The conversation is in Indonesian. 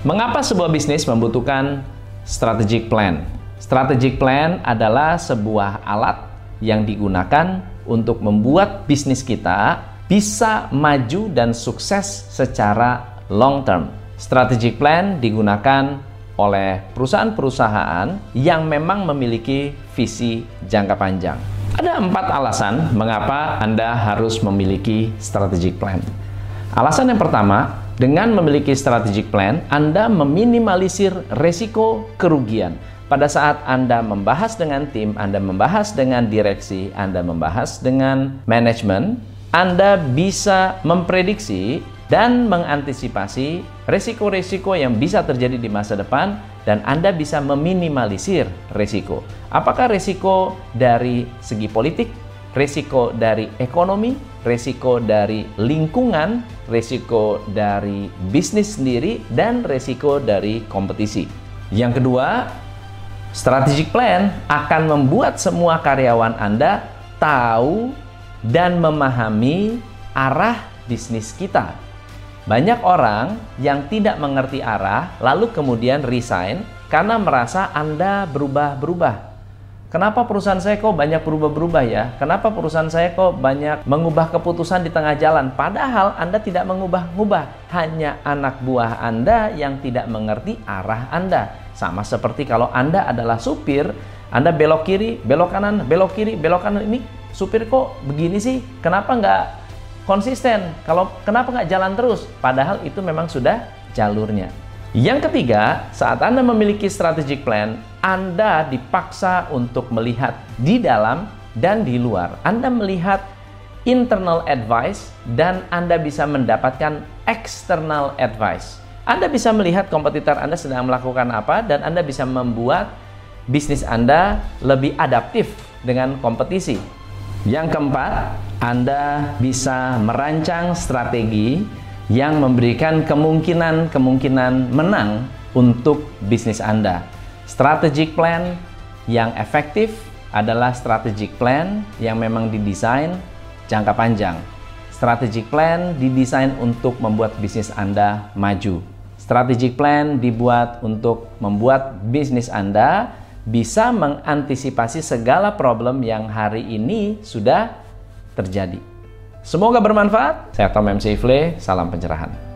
Mengapa sebuah bisnis membutuhkan strategic plan? Strategic plan adalah sebuah alat yang digunakan untuk membuat bisnis kita bisa maju dan sukses secara long term. Strategic plan digunakan oleh perusahaan-perusahaan yang memang memiliki visi jangka panjang. Ada empat alasan mengapa Anda harus memiliki strategic plan. Alasan yang pertama, dengan memiliki strategic plan, Anda meminimalisir resiko kerugian. Pada saat Anda membahas dengan tim, Anda membahas dengan direksi, Anda membahas dengan manajemen, Anda bisa memprediksi dan mengantisipasi resiko-resiko yang bisa terjadi di masa depan dan Anda bisa meminimalisir resiko. Apakah resiko dari segi politik, resiko dari ekonomi, resiko dari lingkungan, resiko dari bisnis sendiri, dan resiko dari kompetisi. Yang kedua, strategic plan akan membuat semua karyawan Anda tahu dan memahami arah bisnis kita. Banyak orang yang tidak mengerti arah, lalu kemudian resign karena merasa Anda berubah-berubah. Kenapa perusahaan saya kok banyak berubah-berubah ya? Kenapa perusahaan saya kok banyak mengubah keputusan di tengah jalan? Padahal Anda tidak mengubah-ubah. Hanya anak buah Anda yang tidak mengerti arah Anda. Sama seperti kalau Anda adalah supir, Anda belok kiri, belok kanan, belok kiri, belok kanan. Ini supir kok begini sih? Kenapa nggak konsisten? Kalau kenapa nggak jalan terus? Padahal itu memang sudah jalurnya. Yang ketiga, saat Anda memiliki strategic plan, Anda dipaksa untuk melihat di dalam dan di luar. Anda melihat internal advice dan Anda bisa mendapatkan external advice. Anda bisa melihat kompetitor Anda sedang melakukan apa dan Anda bisa membuat bisnis Anda lebih adaptif dengan kompetisi. Yang keempat, Anda bisa merancang strategi yang memberikan kemungkinan-kemungkinan menang untuk bisnis Anda. Strategic plan yang efektif adalah strategic plan yang memang didesain jangka panjang. Strategic plan didesain untuk membuat bisnis Anda maju. Strategic plan dibuat untuk membuat bisnis Anda bisa mengantisipasi segala problem yang hari ini sudah terjadi. Semoga bermanfaat. Saya Tom MC Ifle, salam pencerahan.